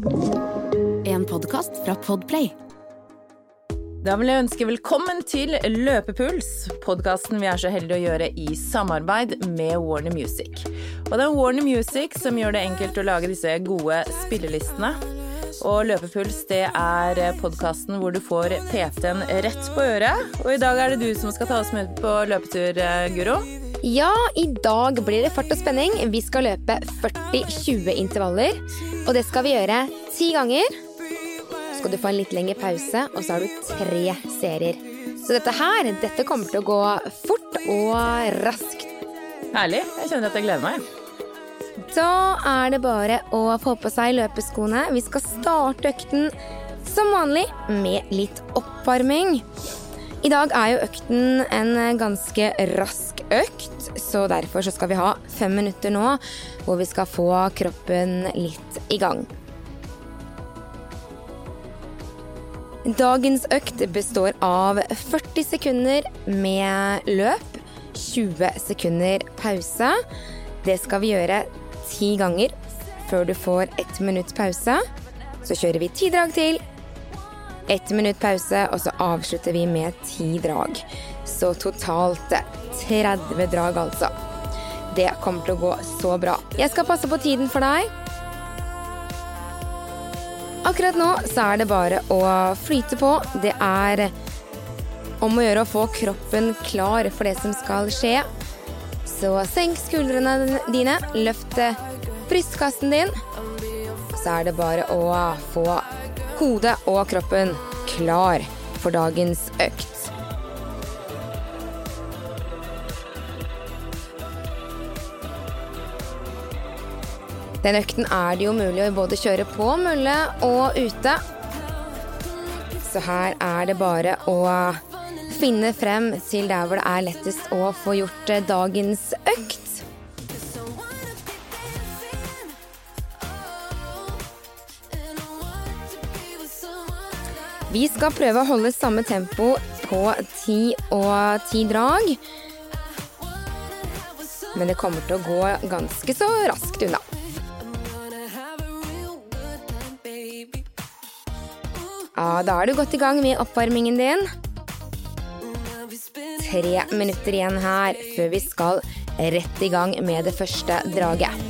En podkast fra Podplay. Da vil jeg ønske velkommen til Løpepuls, podkasten vi er så heldige å gjøre i samarbeid med Warner Music. Og det er Warner Music som gjør det enkelt å lage disse gode spillelistene. Og Løpepuls det er podkasten hvor du får PT-en rett på øret. Og i dag er det du som skal ta oss med på løpetur, Guro. Ja, i dag blir det fart og spenning. Vi skal løpe 40-20 intervaller. Og det skal vi gjøre ti ganger. Så skal du få en litt lengre pause, og så har du tre serier. Så dette her, dette kommer til å gå fort og raskt. Herlig. Jeg kjenner at jeg gleder meg. Da er det bare å få på seg løpeskoene. Vi skal starte økten som vanlig med litt oppvarming. I dag er jo økten en ganske rask økt, så derfor så skal vi ha fem minutter nå hvor vi skal få kroppen litt i gang. Dagens økt består av 40 sekunder med løp, 20 sekunder pause. Det skal vi gjøre ti ganger før du får ett minutts pause. Så kjører vi ti drag til, ett minutt pause, og så avslutter vi med ti drag. Så totalt 30 drag, altså. Det kommer til å gå så bra. Jeg skal passe på tiden for deg. Akkurat nå så er det bare å flyte på. Det er om å gjøre å få kroppen klar for det som skal skje. Så senk skuldrene dine, løft brystkassen din. Så er det bare å få hodet og kroppen klar for dagens økt. Den økten er det jo mulig å både kjøre på mølle og ute. Så her er det bare å finne frem til der hvor det er lettest å få gjort dagens økt. Vi skal prøve å holde samme tempo på ti og ti drag. Men det kommer til å gå ganske så raskt unna. Ja, da er du godt i gang med oppvarmingen din. Tre minutter igjen her før vi skal rett i gang med det første draget.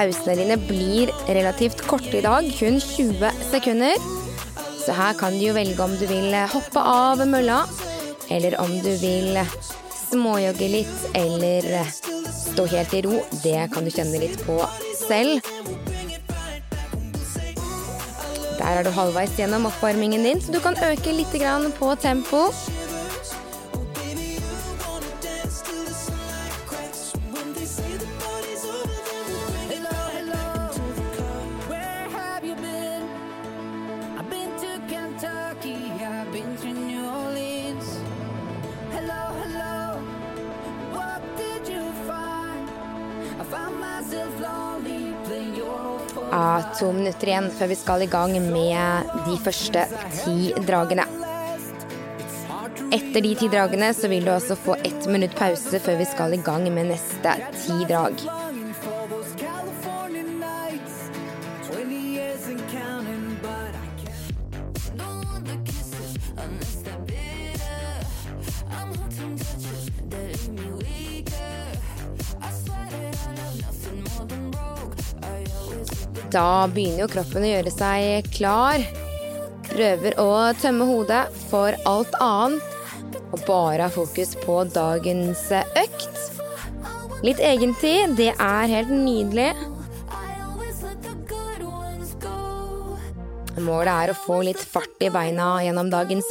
Pausene dine blir relativt korte i dag, kun 20 sekunder. Så her kan du jo velge om du vil hoppe av mølla, eller om du vil småjogge litt eller stå helt i ro. Det kan du kjenne litt på selv. Der er du halvveis gjennom oppvarmingen din, så du kan øke litt på tempo. To minutter igjen før vi skal i gang med de første ti dragene. Etter de ti dragene så vil du også få ett minutt pause før vi skal i gang med neste ti drag. Da begynner jo kroppen å gjøre seg klar. Prøver å tømme hodet for alt annet. Og bare ha fokus på dagens økt. Litt egentid, det er helt nydelig. Målet er å få litt fart i beina gjennom dagens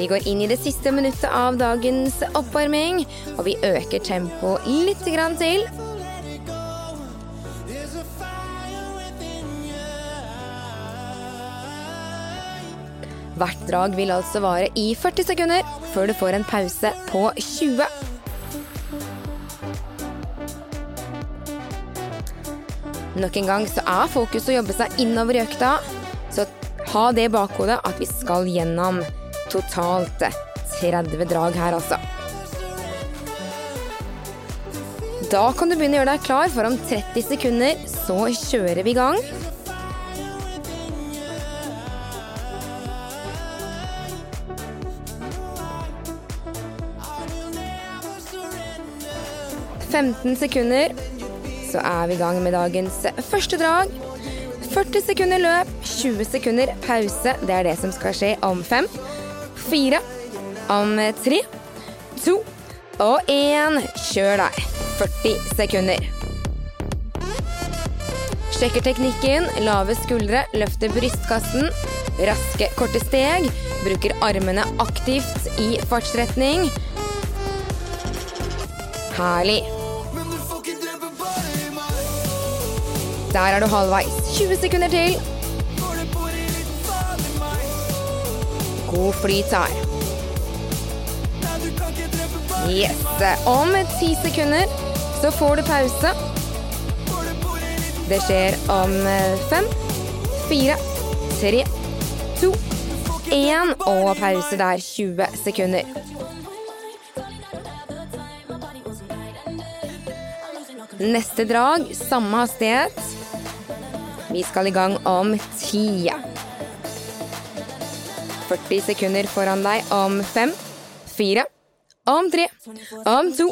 Vi går inn i det siste minuttet av dagens oppvarming, og vi øker tempoet litt til. Hvert drag vil altså vare i 40 sekunder, før du får en pause på 20. Nok en gang så er fokus å jobbe seg innover i økta, så ha det i bakhodet at vi skal gjennom totalt 30 drag her, altså. Da kan du begynne å gjøre deg klar, for om 30 sekunder så kjører vi i gang. «15 sekunder, så er vi i gang med dagens første drag. 40 sekunder løp, 20 sekunder pause. Det er det som skal skje om fem, fire, om tre, to og én. Kjør deg. 40 sekunder. Sjekker teknikken. Lave skuldre, løfter brystkassen. Raske, korte steg. Bruker armene aktivt i fartsretning. Herlig. Der er du halvveis. 20 sekunder til. God flyt her. Yes. Om ti sekunder så får du pause. Det skjer om fem, fire, tre, to, én og pause der 20 sekunder. Neste drag, samme hastighet. Vi skal i gang om ti. 40 sekunder foran deg om fem, fire, om tre, om to,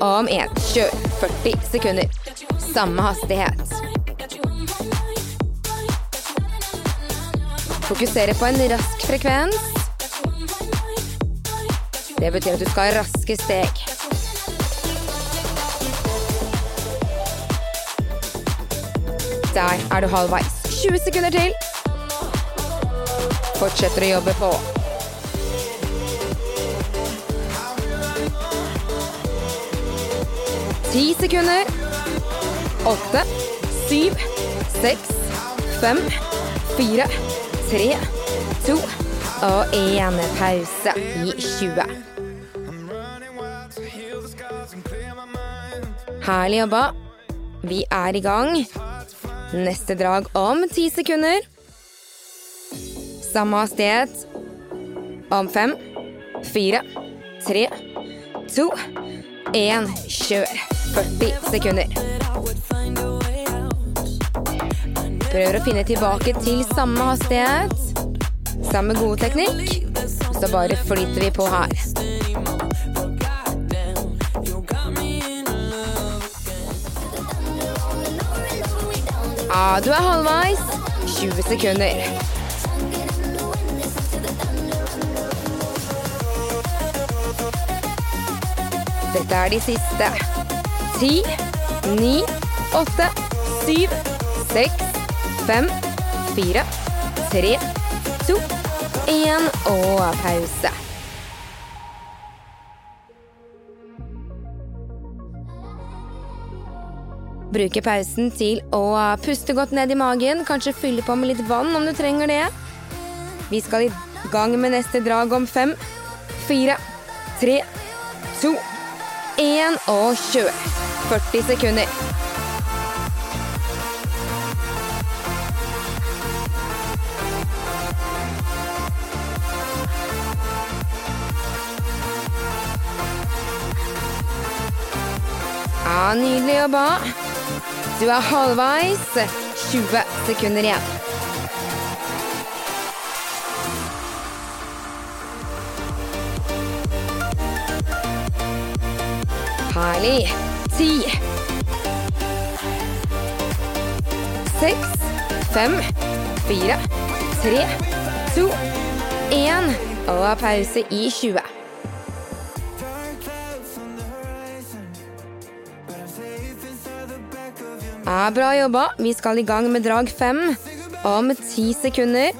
om én. Kjør 40 sekunder. Samme hastighet. Fokusere på en rask frekvens. Det betyr at du skal ha raske steg. Der er du halvveis. 20 sekunder til. Fortsetter å jobbe på. Ti sekunder. Åtte, syv, seks, fem, fire, tre, to og én pause i 20. Herlig jobba. Vi er i gang. Neste drag om ti sekunder. Samme hastighet. Om fem, fire, tre, to, én. Kjør. 40 sekunder. Prøver å finne tilbake til samme hastighet. Samme gode teknikk. Så bare flyter vi på her. Ja, du er halvveis. 20 sekunder. Dette er de siste. Ti, ni, åtte, syv, seks, fem, fire, tre, to, én og pause. Bruke pausen til å puste godt ned i magen, kanskje fylle på med litt vann om du trenger det. Vi skal i gang med neste drag om fem, fire, tre, to, én og kjør. 40 sekunder. Ja, nydelig jobba. Du er halvveis. 20 sekunder igjen. Herlig. Ti. Seks, fem, fire, tre, to, én. Og pause i 20. Ja, bra jobba. Vi skal i gang med drag fem om ti sekunder.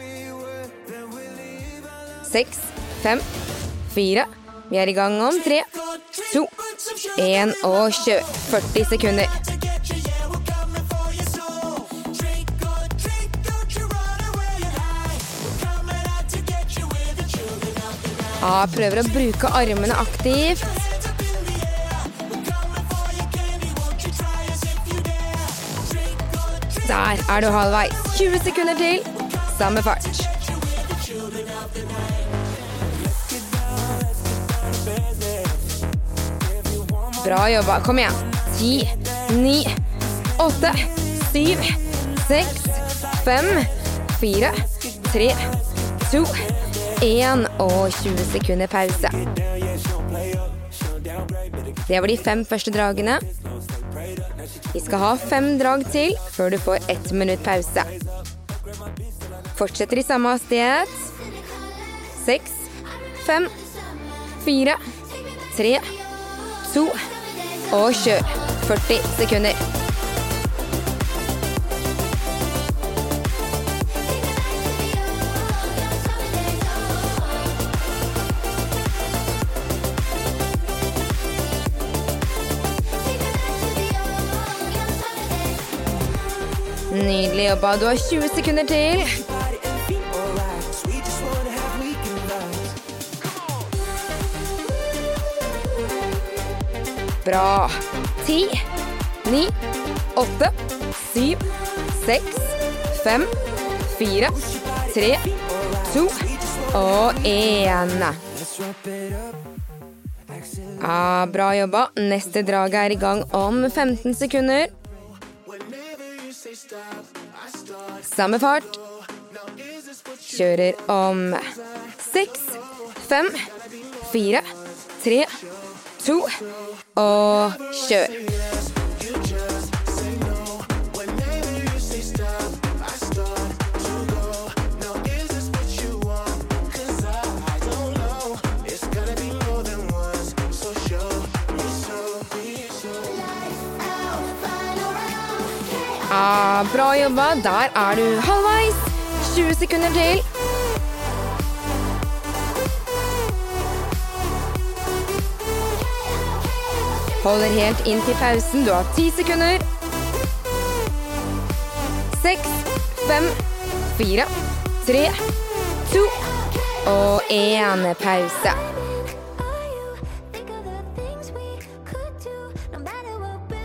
Seks, fem, fire. Vi er i gang om tre, to, én og kjør. 40 sekunder. Ja, prøver å bruke armene aktivt. Der er du halvveis. 20 sekunder til. Samme fart. Bra jobba. Kom igjen. Ti, ni, åtte, syv, seks, fem, fire, tre, to, én og 20 sekunder pause. Det var de fem første dragene. Vi skal ha fem drag til før du får ett minutt pause. Fortsetter i samme hastighet. Seks, fem, fire, tre, to og kjør. 40 sekunder. Nydelig jobba. Du har 20 sekunder til. Bra. Ti, ni, åtte, syv, seks, fem, fire, tre, to og én. Ja, bra jobba. Neste drag er i gang om 15 sekunder. Samme fart. Kjører om seks, fem, fire, tre, to og kjør. Ah, bra jobba. Der er du halvveis. 20 sekunder til. Holder helt inn til pausen. Du har ti sekunder. Seks, fem, fire, tre, to og én pause.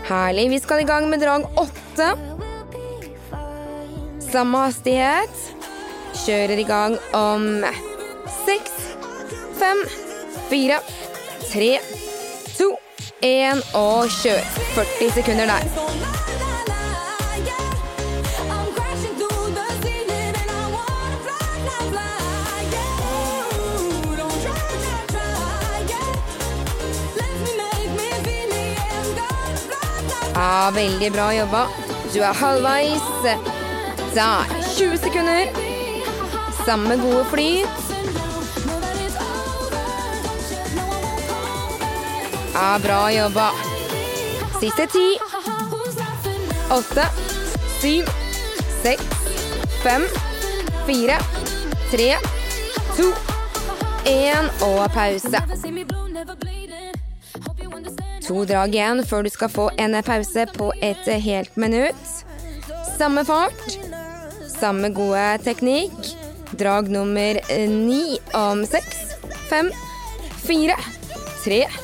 Herlig. Vi skal i gang med drag åtte. Samme hastighet. Kjører i gang om seks, fem, fire, tre, to, én og kjør. 40 sekunder der. Ja, veldig bra jobba. Du er halvveis. Der. 20 sekunder. Samme gode flyt. Ja, bra jobba. Siste ti. Åtte, syv, seks, fem, fire, tre, to, én og pause. To drag igjen før du skal få en pause på et helt minutt. Samme fart, samme gode teknikk. Drag nummer ni om seks, fem, fire, tre, to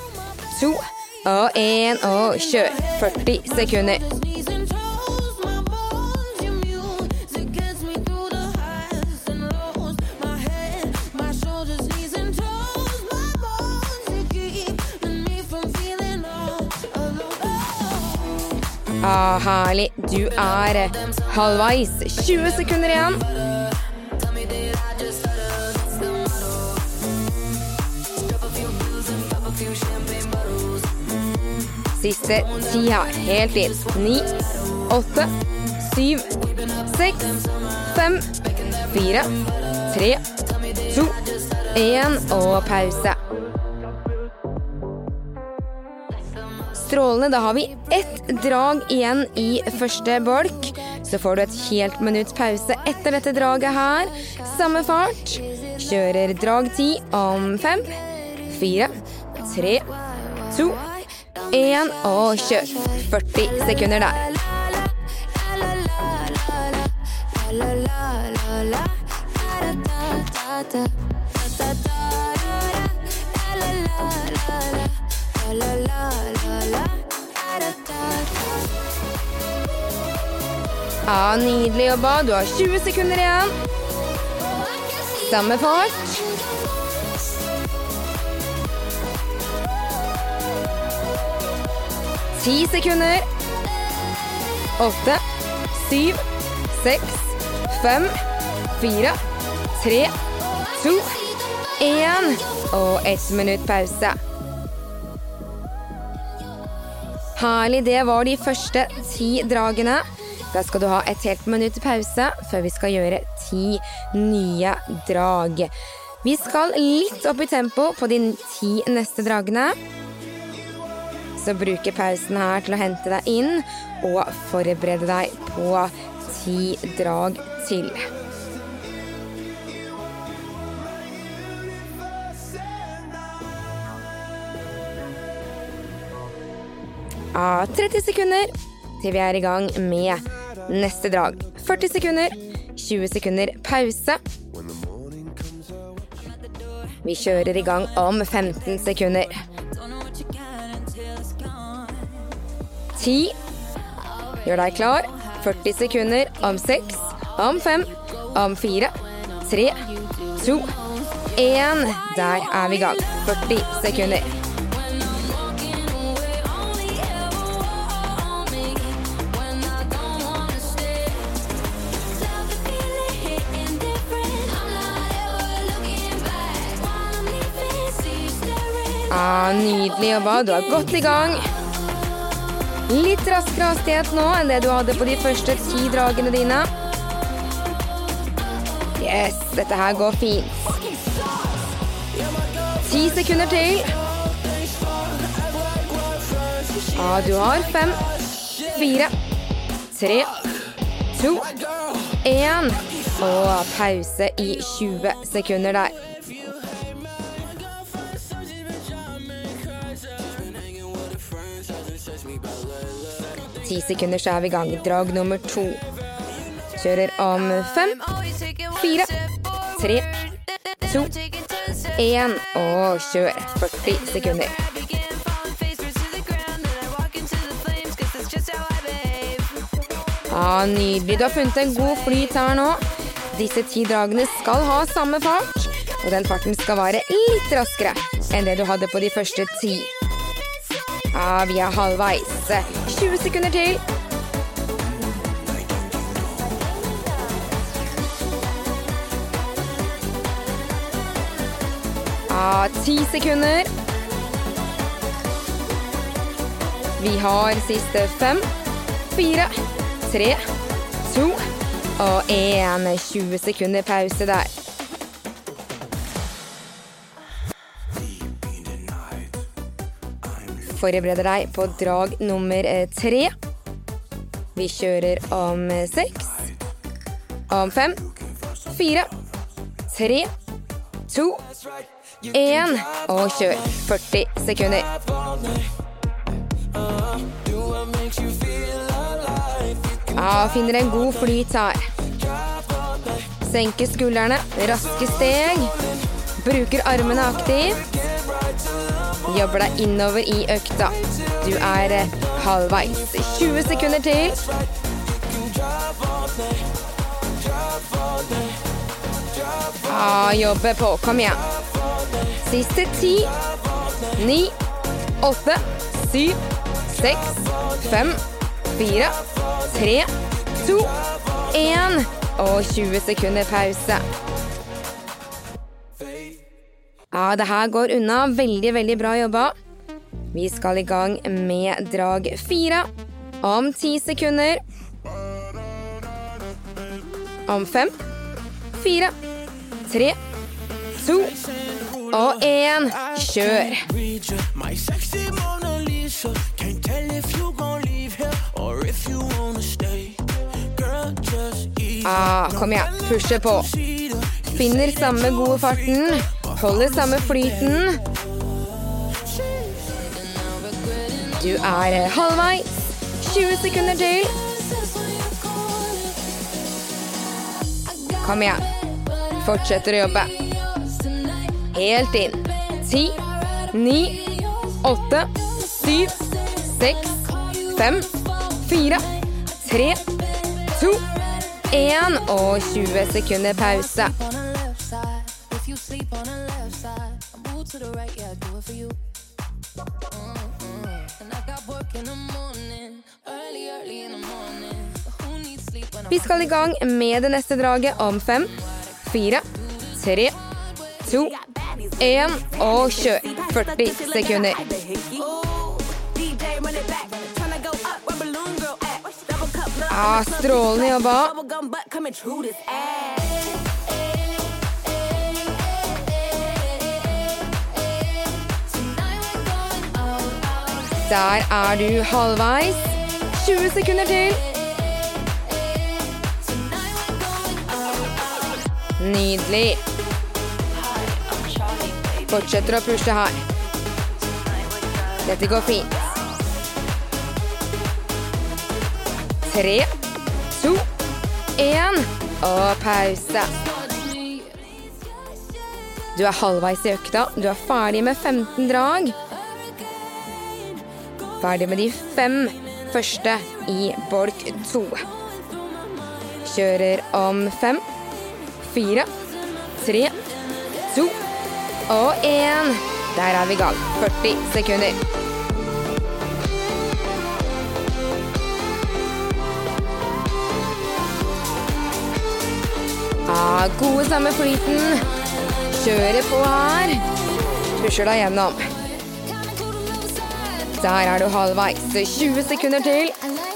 og én og kjør. 40 sekunder. Ah, herlig. Du er halvveis. 20 sekunder igjen. Siste tida. Helt inn. Ni, åtte, syv, seks, fem, fire, tre, to, én og pause. Strålende. Da har vi ett drag igjen i første bolk. Så får du et helt minutts pause etter dette draget her. Samme fart. Kjører drag ti om fem, fire, tre, to, én og kjør. 40 sekunder der. Ja, nydelig jobba. Du har 20 sekunder igjen. Samme fart. Ti sekunder. Åtte, syv, seks, fem, fire, tre, to, én. Og ett minutt pause. Herlig, det var de første ti dragene. Da skal du ha et helt minutt pause før vi skal gjøre ti nye drag. Vi skal litt opp i tempo på de ti neste dragene. Så bruker pausen her til å hente deg inn og forberede deg på ti drag til. Ja, 30 sekunder til vi er i gang med neste drag. 40 sekunder, 20 sekunder pause. Vi kjører i gang om 15 sekunder. 10. Gjør deg klar. 40 sekunder om 6, om 5, om 4, 3, 2, 1. Der er vi i gang. 40 sekunder. Nydelig jobba. Du er godt i gang. Litt raskere hastighet nå enn det du hadde på de første ti dragene dine. Yes, dette her går fint. Ti sekunder til. Ja, du har fem, fire, tre, to, én. Og pause i 20 sekunder der. Ti sekunder, så er vi i gang. Drag nummer to. Kjører om fem, fire, tre, to, én. Og kjør 40 sekunder. Ja, Nydelig. Du har funnet en god flyt her nå. Disse ti dragene skal ha samme fart, og den farten skal være litt raskere enn det du hadde på de første ti. Ja, vi er halvveis. 20 sekunder til. Ja, 10 sekunder. Vi har siste fem, fire, tre, to og én. 20 sekunder pause der. Forbereder deg på drag nummer eh, tre. Vi kjører om eh, seks, om fem, fire, tre, to, én. Og kjør 40 sekunder. Ja, finner en god flyt her. Senker skuldrene, raske steg. Bruker armene aktivt. Jobber deg innover i økta. Du er eh, halvveis. 20 sekunder til. Ja, jobbe på. Kom igjen. Siste ti, ni, åtte, syv, seks, fem, fire, tre, to, én. Og 20 sekunder pause. Ja, det her går unna. Veldig, veldig bra jobba. Vi skal i gang med drag fire om ti sekunder. Om fem, fire, tre, to og én. Kjør! Ah, kom igjen, pushe på. Finner samme gode farten. Holder samme flyten. Du er eh, halvveis. 20 sekunder til. Kom igjen. Fortsetter å jobbe. Helt inn. Ti, ni, åtte, syv, seks, fem, fire, tre, to, én og 20 sekunder pause. Vi skal i gang med det neste draget om fem, fire, tre, to, én og kjør. 40 sekunder. Ja, strålende jobba. Der er du halvveis. 20 sekunder til. Nydelig. Fortsetter å pushe her. Dette går fint. Tre, to, én og pause. Du er halvveis i økta. Du er ferdig med 15 drag. Ferdig med de fem første i bolk to. Kjører om fem, fire, tre, to og én. Der er vi i gang. 40 sekunder. Ah, gode samme flyten. Kjører på her. Pusher deg gjennom. Der er du halvveis. 20 sekunder til.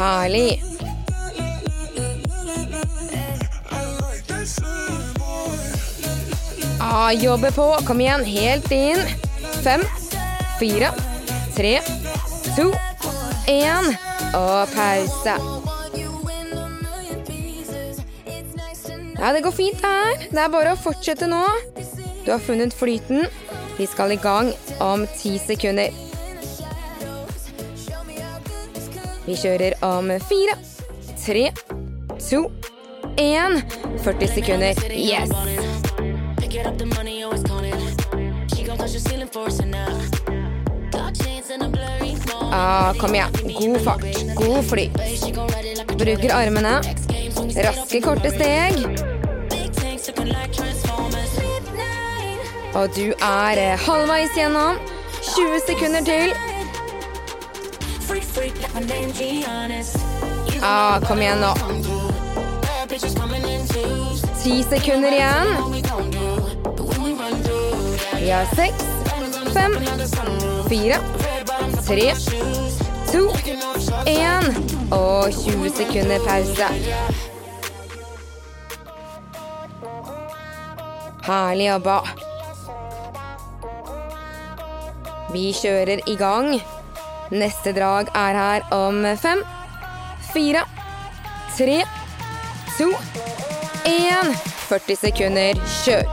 Herlig. Ah, jobbe på. Kom igjen. Helt inn. Fem, fire, tre, to, én. Og pause. Ja, det går fint her. Det er bare å fortsette nå. Du har funnet flyten. Vi skal i gang om ti sekunder. Vi kjører om fire, tre, to, én. 40 sekunder. Yes! Ah, kom igjen. God fart. God flyt. Bruker armene. Raske, korte steg. Og du er halvveis gjennom. 20 sekunder til. Ah, kom igjen nå. 10 sekunder igjen. Vi har seks, fem, fire, tre, to, én. Og 20 sekunder pause. Herlig jobba. Vi kjører i gang. Neste drag er her om fem, fire, tre, to, én. 40 sekunder. Kjør.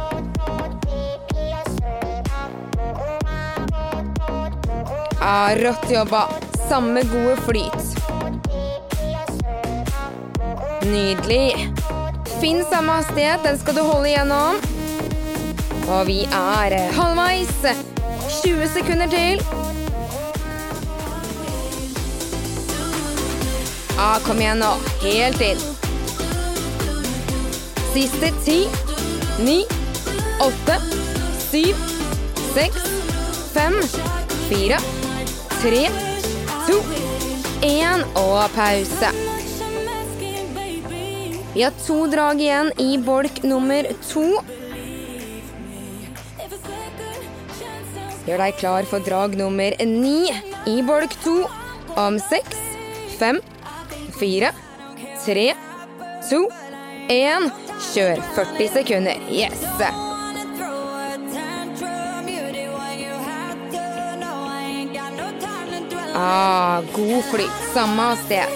Ja, rått jobba. Samme gode flyt. Nydelig. Finn samme hastighet, den skal du holde igjennom. Og vi er halvveis. 20 sekunder til. Ah, kom igjen nå. Helt inn. Siste ti, ni, åtte, syv, seks, fem, fire, tre, to, én og pause. Vi har to drag igjen i bolk nummer to. Gjør deg klar for drag nummer ni i bolk to om seks, fem, fire, tre, to, én. Kjør 40 sekunder. Yes! Ah, god flyt. Samme hastighet.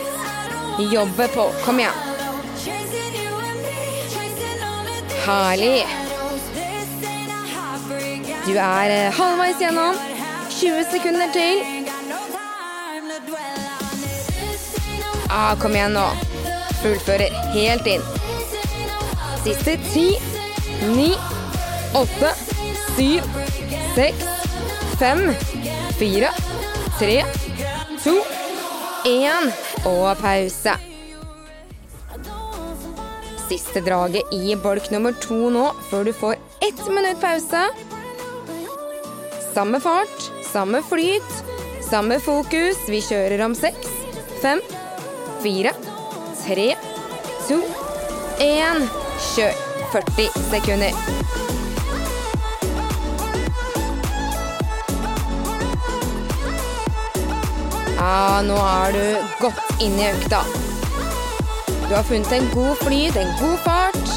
Jobbe på. Kom igjen. Herlig. Du er eh, halvveis gjennom. 20 sekunder til. Ah, kom igjen nå. Fullfører helt inn. Siste ti, ni, åtte, syv, seks, fem, fire, tre, to, én og pause. Siste draget i bolk nummer to nå, før du får ett minutt pause. Samme fart, samme flyt, samme fokus. Vi kjører om seks, fem, fire, tre, to, én. Kjør 40 sekunder. Ja, nå er du godt inne i økta. Du har funnet en god flyt, en god fart.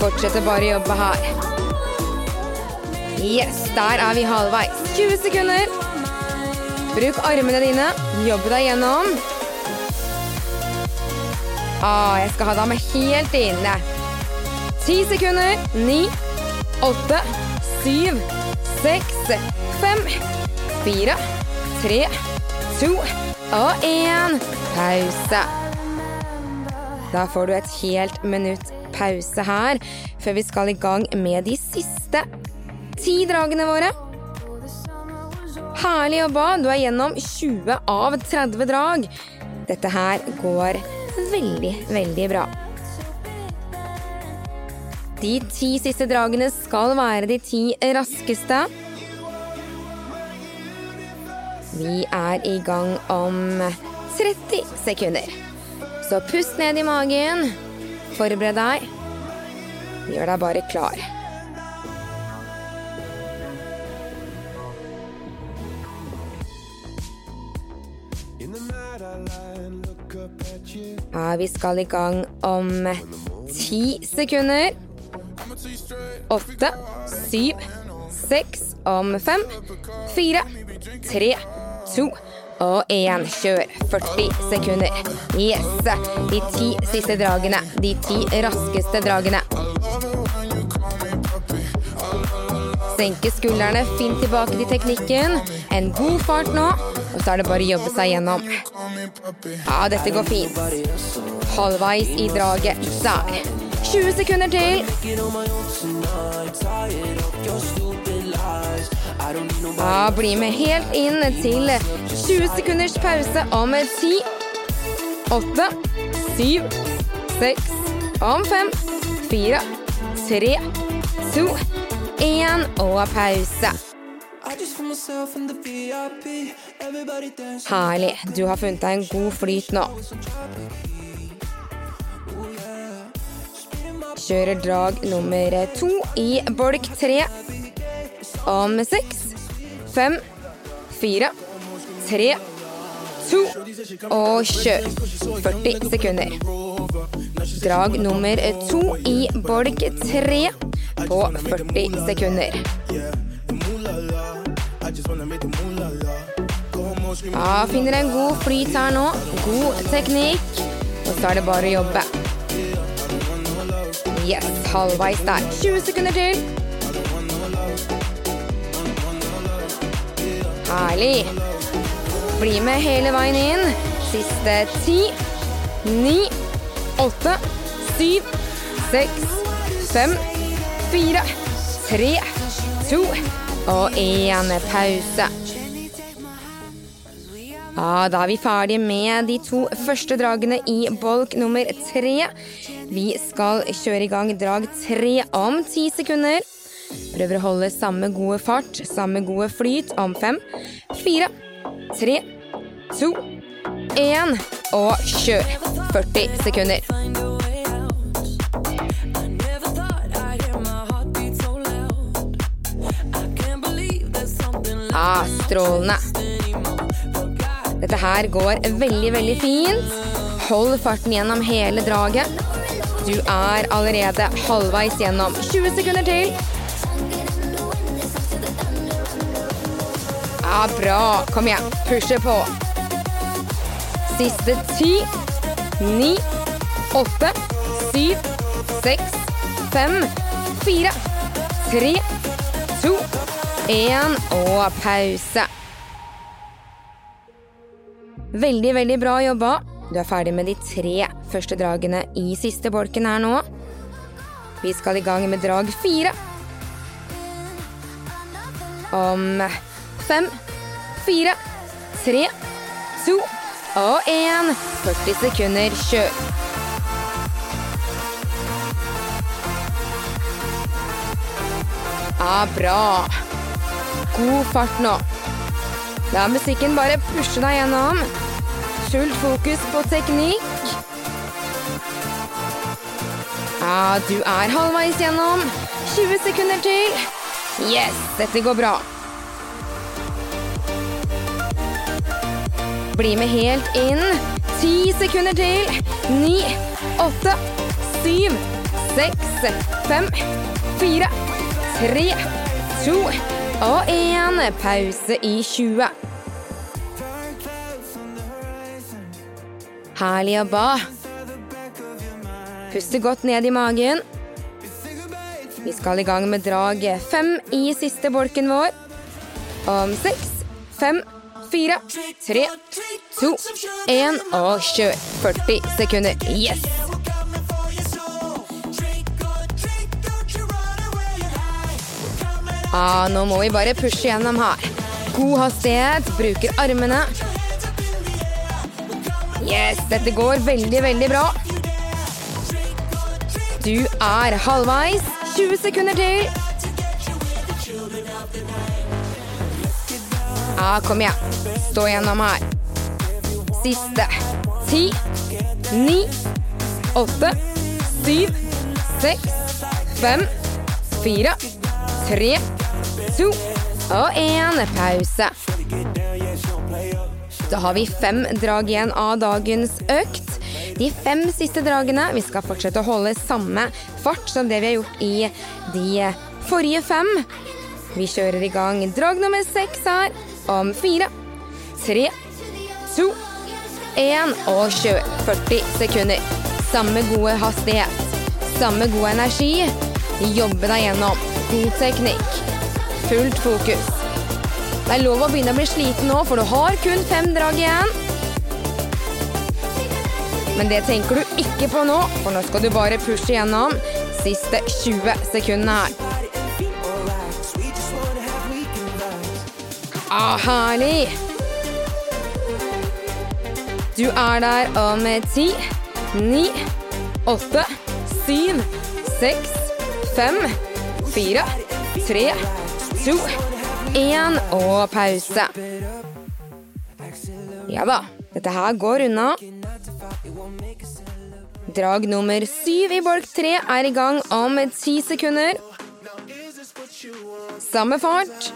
Fortsetter bare å jobbe her. Yes, der er vi halvveis. 20 sekunder. Bruk armene dine. Jobb deg gjennom. Ah, jeg skal ha deg med helt inne. 10 sekunder. 9, 8, 7, 6, 5, 4, 3, 2 og 1. Pause. Da får du et helt minutt pause her, før vi skal i gang med de siste ti dragene våre. Herlig jobba. Du er gjennom 20 av 30 drag. Dette her går veldig, veldig bra. De ti siste dragene skal være de ti raskeste. Vi er i gang om 30 sekunder. Så pust ned i magen. Forbered deg. Gjør deg bare klar. Ja, vi skal i gang om ti sekunder. Åtte, syv, seks, om fem, fire, tre, to og én. Kjør 40 sekunder. Yes! De ti siste dragene. De ti raskeste dragene. Senke skuldrene, finn tilbake til teknikken. En god fart nå, og så er det bare å jobbe seg gjennom. Ja, dette går fint. Halvveis i draget der. 20 sekunder til. Ja, bli med helt inn til 20 sekunders pause om 10, 8, 7, 6, om 5, 4, 3, 2, 1 og pause. Herlig. Du har funnet deg en god flyt nå. Kjører drag nummer to i bolk tre om seks, fem, fire, tre, to og kjør. 40 sekunder. Drag nummer to i bolk tre på 40 sekunder. Ja, finner en god flyt her nå. God teknikk. Og så er det bare å jobbe. Yes, halvveis der. 20 sekunder til. Herlig. Bli med hele veien inn. Siste ti, ni, åtte, syv, seks, fem, fire, tre, to og én pause. Ja, da er vi ferdige med de to første dragene i bolk nummer tre. Vi skal kjøre i gang drag tre om ti sekunder. Prøver å holde samme gode fart, samme gode flyt om fem, fire, tre, to, én og kjør. 40 sekunder. Ah, strålende. Dette her går veldig, veldig fint. Hold farten gjennom hele draget. Du er allerede halvveis gjennom. 20 sekunder til. Ja, bra. Kom igjen. Pushe på. Siste ti, ni, åtte, syv, seks, fem, fire, tre, to, én og pause. Veldig, veldig bra jobba. Du er ferdig med de tre første dragene i siste bolken her nå. Vi skal i gang med drag fire. Om fem, fire, tre, to og én. 40 sekunder, kjør. Ja, bra. God fart nå. La musikken bare pushe deg gjennom. Fullt fokus på teknikk. Ja, du er halvveis gjennom. 20 sekunder til. Yes, dette går bra. Bli med helt inn. 10 sekunder til. 9, 8, 7, 6, 5, 4, 3, 2 og 1. Pause i 20. Herlig jobba. Puste godt ned i magen. Vi skal i gang med drag fem i siste bolken vår. Om seks, fem, fire, tre, to, én og kjør. 40 sekunder. Yes! Ah, nå må vi bare pushe gjennom her. God hastighet, bruker armene. Yes, dette går veldig, veldig bra. Du er halvveis. 20 sekunder til. Ah, kom igjen. Stå gjennom her. Siste. Ti, ni, åtte, syv, seks, fem, fire, tre, to og én. Pause. Da har vi fem drag igjen av dagens økt. De fem siste dragene Vi skal fortsette å holde samme fart som det vi har gjort i de forrige fem. Vi kjører i gang drag nummer seks her om fire, tre, to, én og kjør. 40 sekunder. Samme gode hastighet. Samme god energi. Jobbe deg gjennom. God teknikk. Fullt fokus. Det er lov å begynne å bli sliten nå, for du har kun fem drag igjen. Men det tenker du ikke på nå, for nå skal du bare pushe gjennom siste 20 sekundene her. Ah, herlig! Du er der om ti, ni, åtte, syv, seks, fem, fire, tre, to, én og pause. Ja da, dette her går unna. Drag nummer syv i bolk tre er i gang om ti sekunder. Samme fart.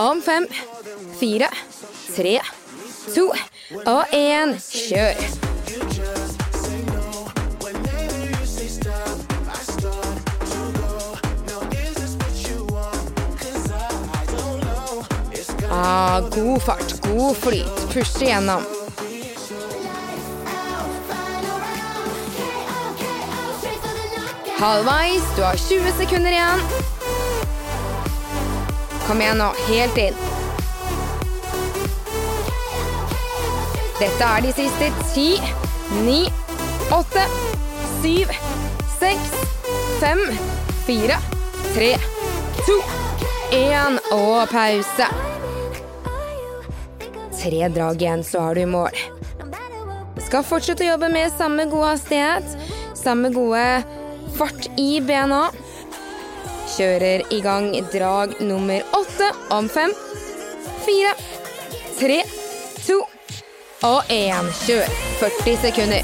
Om fem, fire, tre, to og én. Kjør. Ah, god fart, god flyt. Puste gjennom. Halvveis. Du har 20 sekunder igjen. Kom igjen nå. Helt inn. Dette er de siste ti, ni, åtte, syv, seks, fem, fire, tre, to, én og pause. Tre drag igjen, så er du i mål. Skal fortsette å jobbe med samme gode hastighet, samme gode fart i bena. Kjører i gang drag nummer åtte om fem, fire, og én. Kjør 40 sekunder.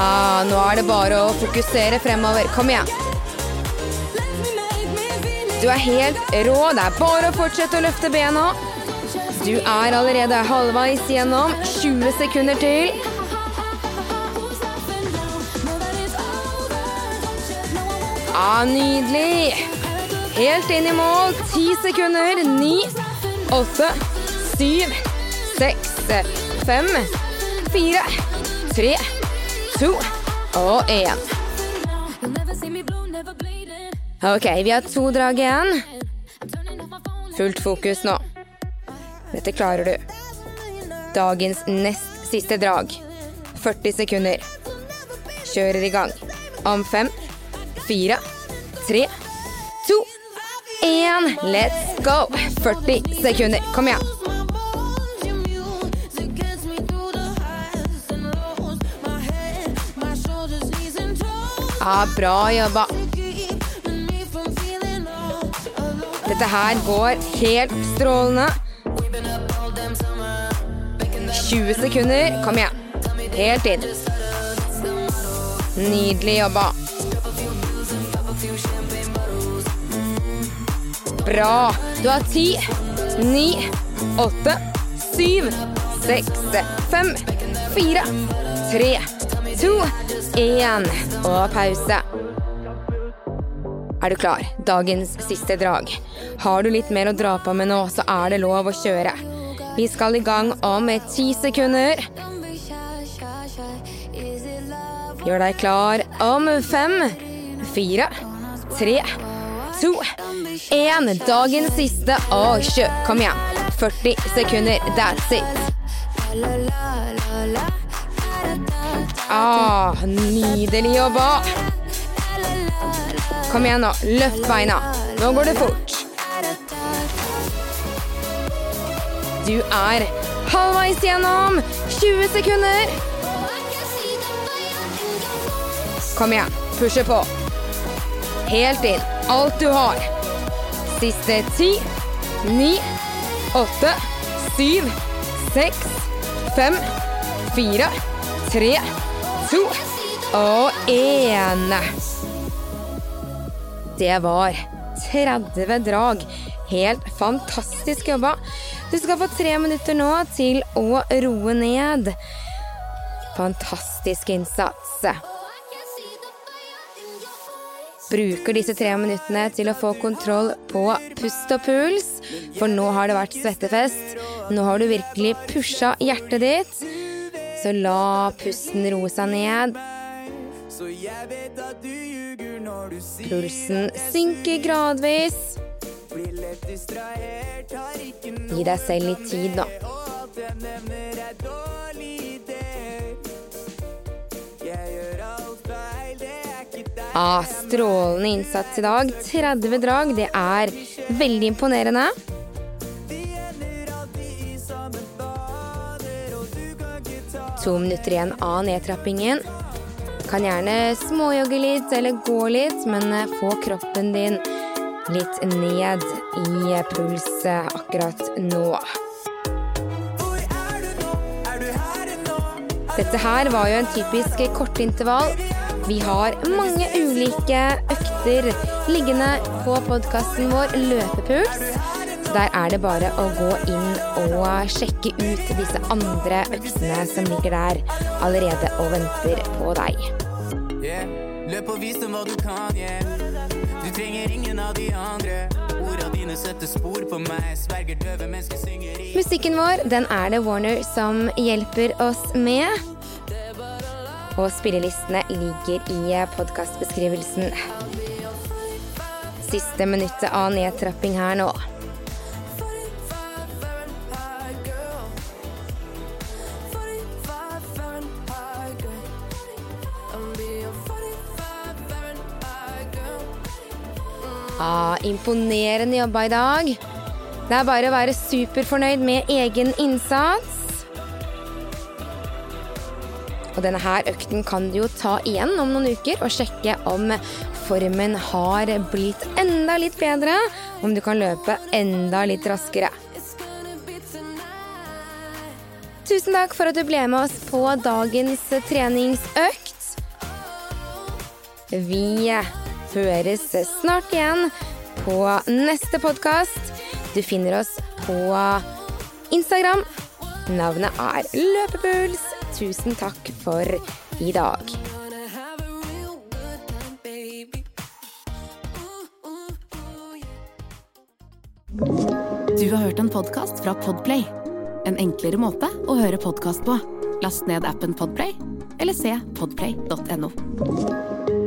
Ah, nå er det bare å fokusere fremover. Kom igjen. Du er helt rå. Det er bare å fortsette å løfte bena. Du er allerede halvveis gjennom. 20 sekunder til. Ah, nydelig. Helt inn i mål. Ti sekunder. Ni, åtte, syv, seks, fem, fire, tre, to og én. Ok, vi har to drag igjen. Fullt fokus nå. Dette klarer du. Dagens nest siste drag. 40 sekunder. Kjører i gang. Om fem, fire, tre, én. Let's go! 40 sekunder. Kom igjen. Ja, bra jobba. Dette her går helt strålende. 20 sekunder. Kom igjen. Helt inn. Nydelig jobba. Bra. Du har ti, ni, åtte, syv, seks, fem, fire, tre, to, én. Og pause. Er du klar? Dagens siste drag. Har du litt mer å dra på med nå, så er det lov å kjøre. Vi skal i gang om ti sekunder. Gjør deg klar om fem, fire, tre, to, én. Dagens siste. Og kjør. Kom igjen. 40 sekunder. That's it. Ah, nydelig jobba. Kom igjen nå. Løft beina. Nå går det fort. Du er halvveis gjennom. 20 sekunder. Kom igjen. Pushe på. Helt inn. Alt du har. Siste ti, ni, åtte, syv, seks, fem, fire, tre, to og én. Det var 30 drag. Helt fantastisk jobba. Du skal få tre minutter nå til å roe ned. Fantastisk innsats. Bruker disse tre minuttene til å få kontroll på pust og puls, for nå har det vært svettefest. Nå har du virkelig pusha hjertet ditt. Så la pusten roe seg ned. Pulsen synker gradvis. Gi deg selv litt tid, nå. Ah, strålende innsats i dag. 30 drag, det er veldig imponerende. To minutter igjen av nedtrappingen. Kan gjerne småjogge litt eller gå litt, men eh, få kroppen din litt ned i puls eh, akkurat nå? Dette her var jo en typisk kortintervall. Vi har mange ulike økter liggende på podkasten vår Løpepuls. Der er det bare å gå inn og sjekke ut disse andre øktene som ligger der allerede og venter på deg. Yeah. Løp og vis dem hva du kan, yeah. Du trenger ingen av de andre. Musikken vår den er det Warner som hjelper oss med. Og spillelistene ligger i podkastbeskrivelsen. Siste minuttet av nedtrapping her nå. Ah, imponerende jobba i dag. Det er bare å være superfornøyd med egen innsats. Og denne her økten kan du jo ta igjen om noen uker og sjekke om formen har blitt enda litt bedre. Om du kan løpe enda litt raskere. Tusen takk for at du ble med oss på dagens treningsøkt. Vi høres snart igjen på neste podkast. Du finner oss på Instagram. Navnet er Løpepuls. Tusen takk for i dag. Du har hørt en podkast fra Podplay. En enklere måte å høre podkast på. Last ned appen Podplay, eller se podplay.no.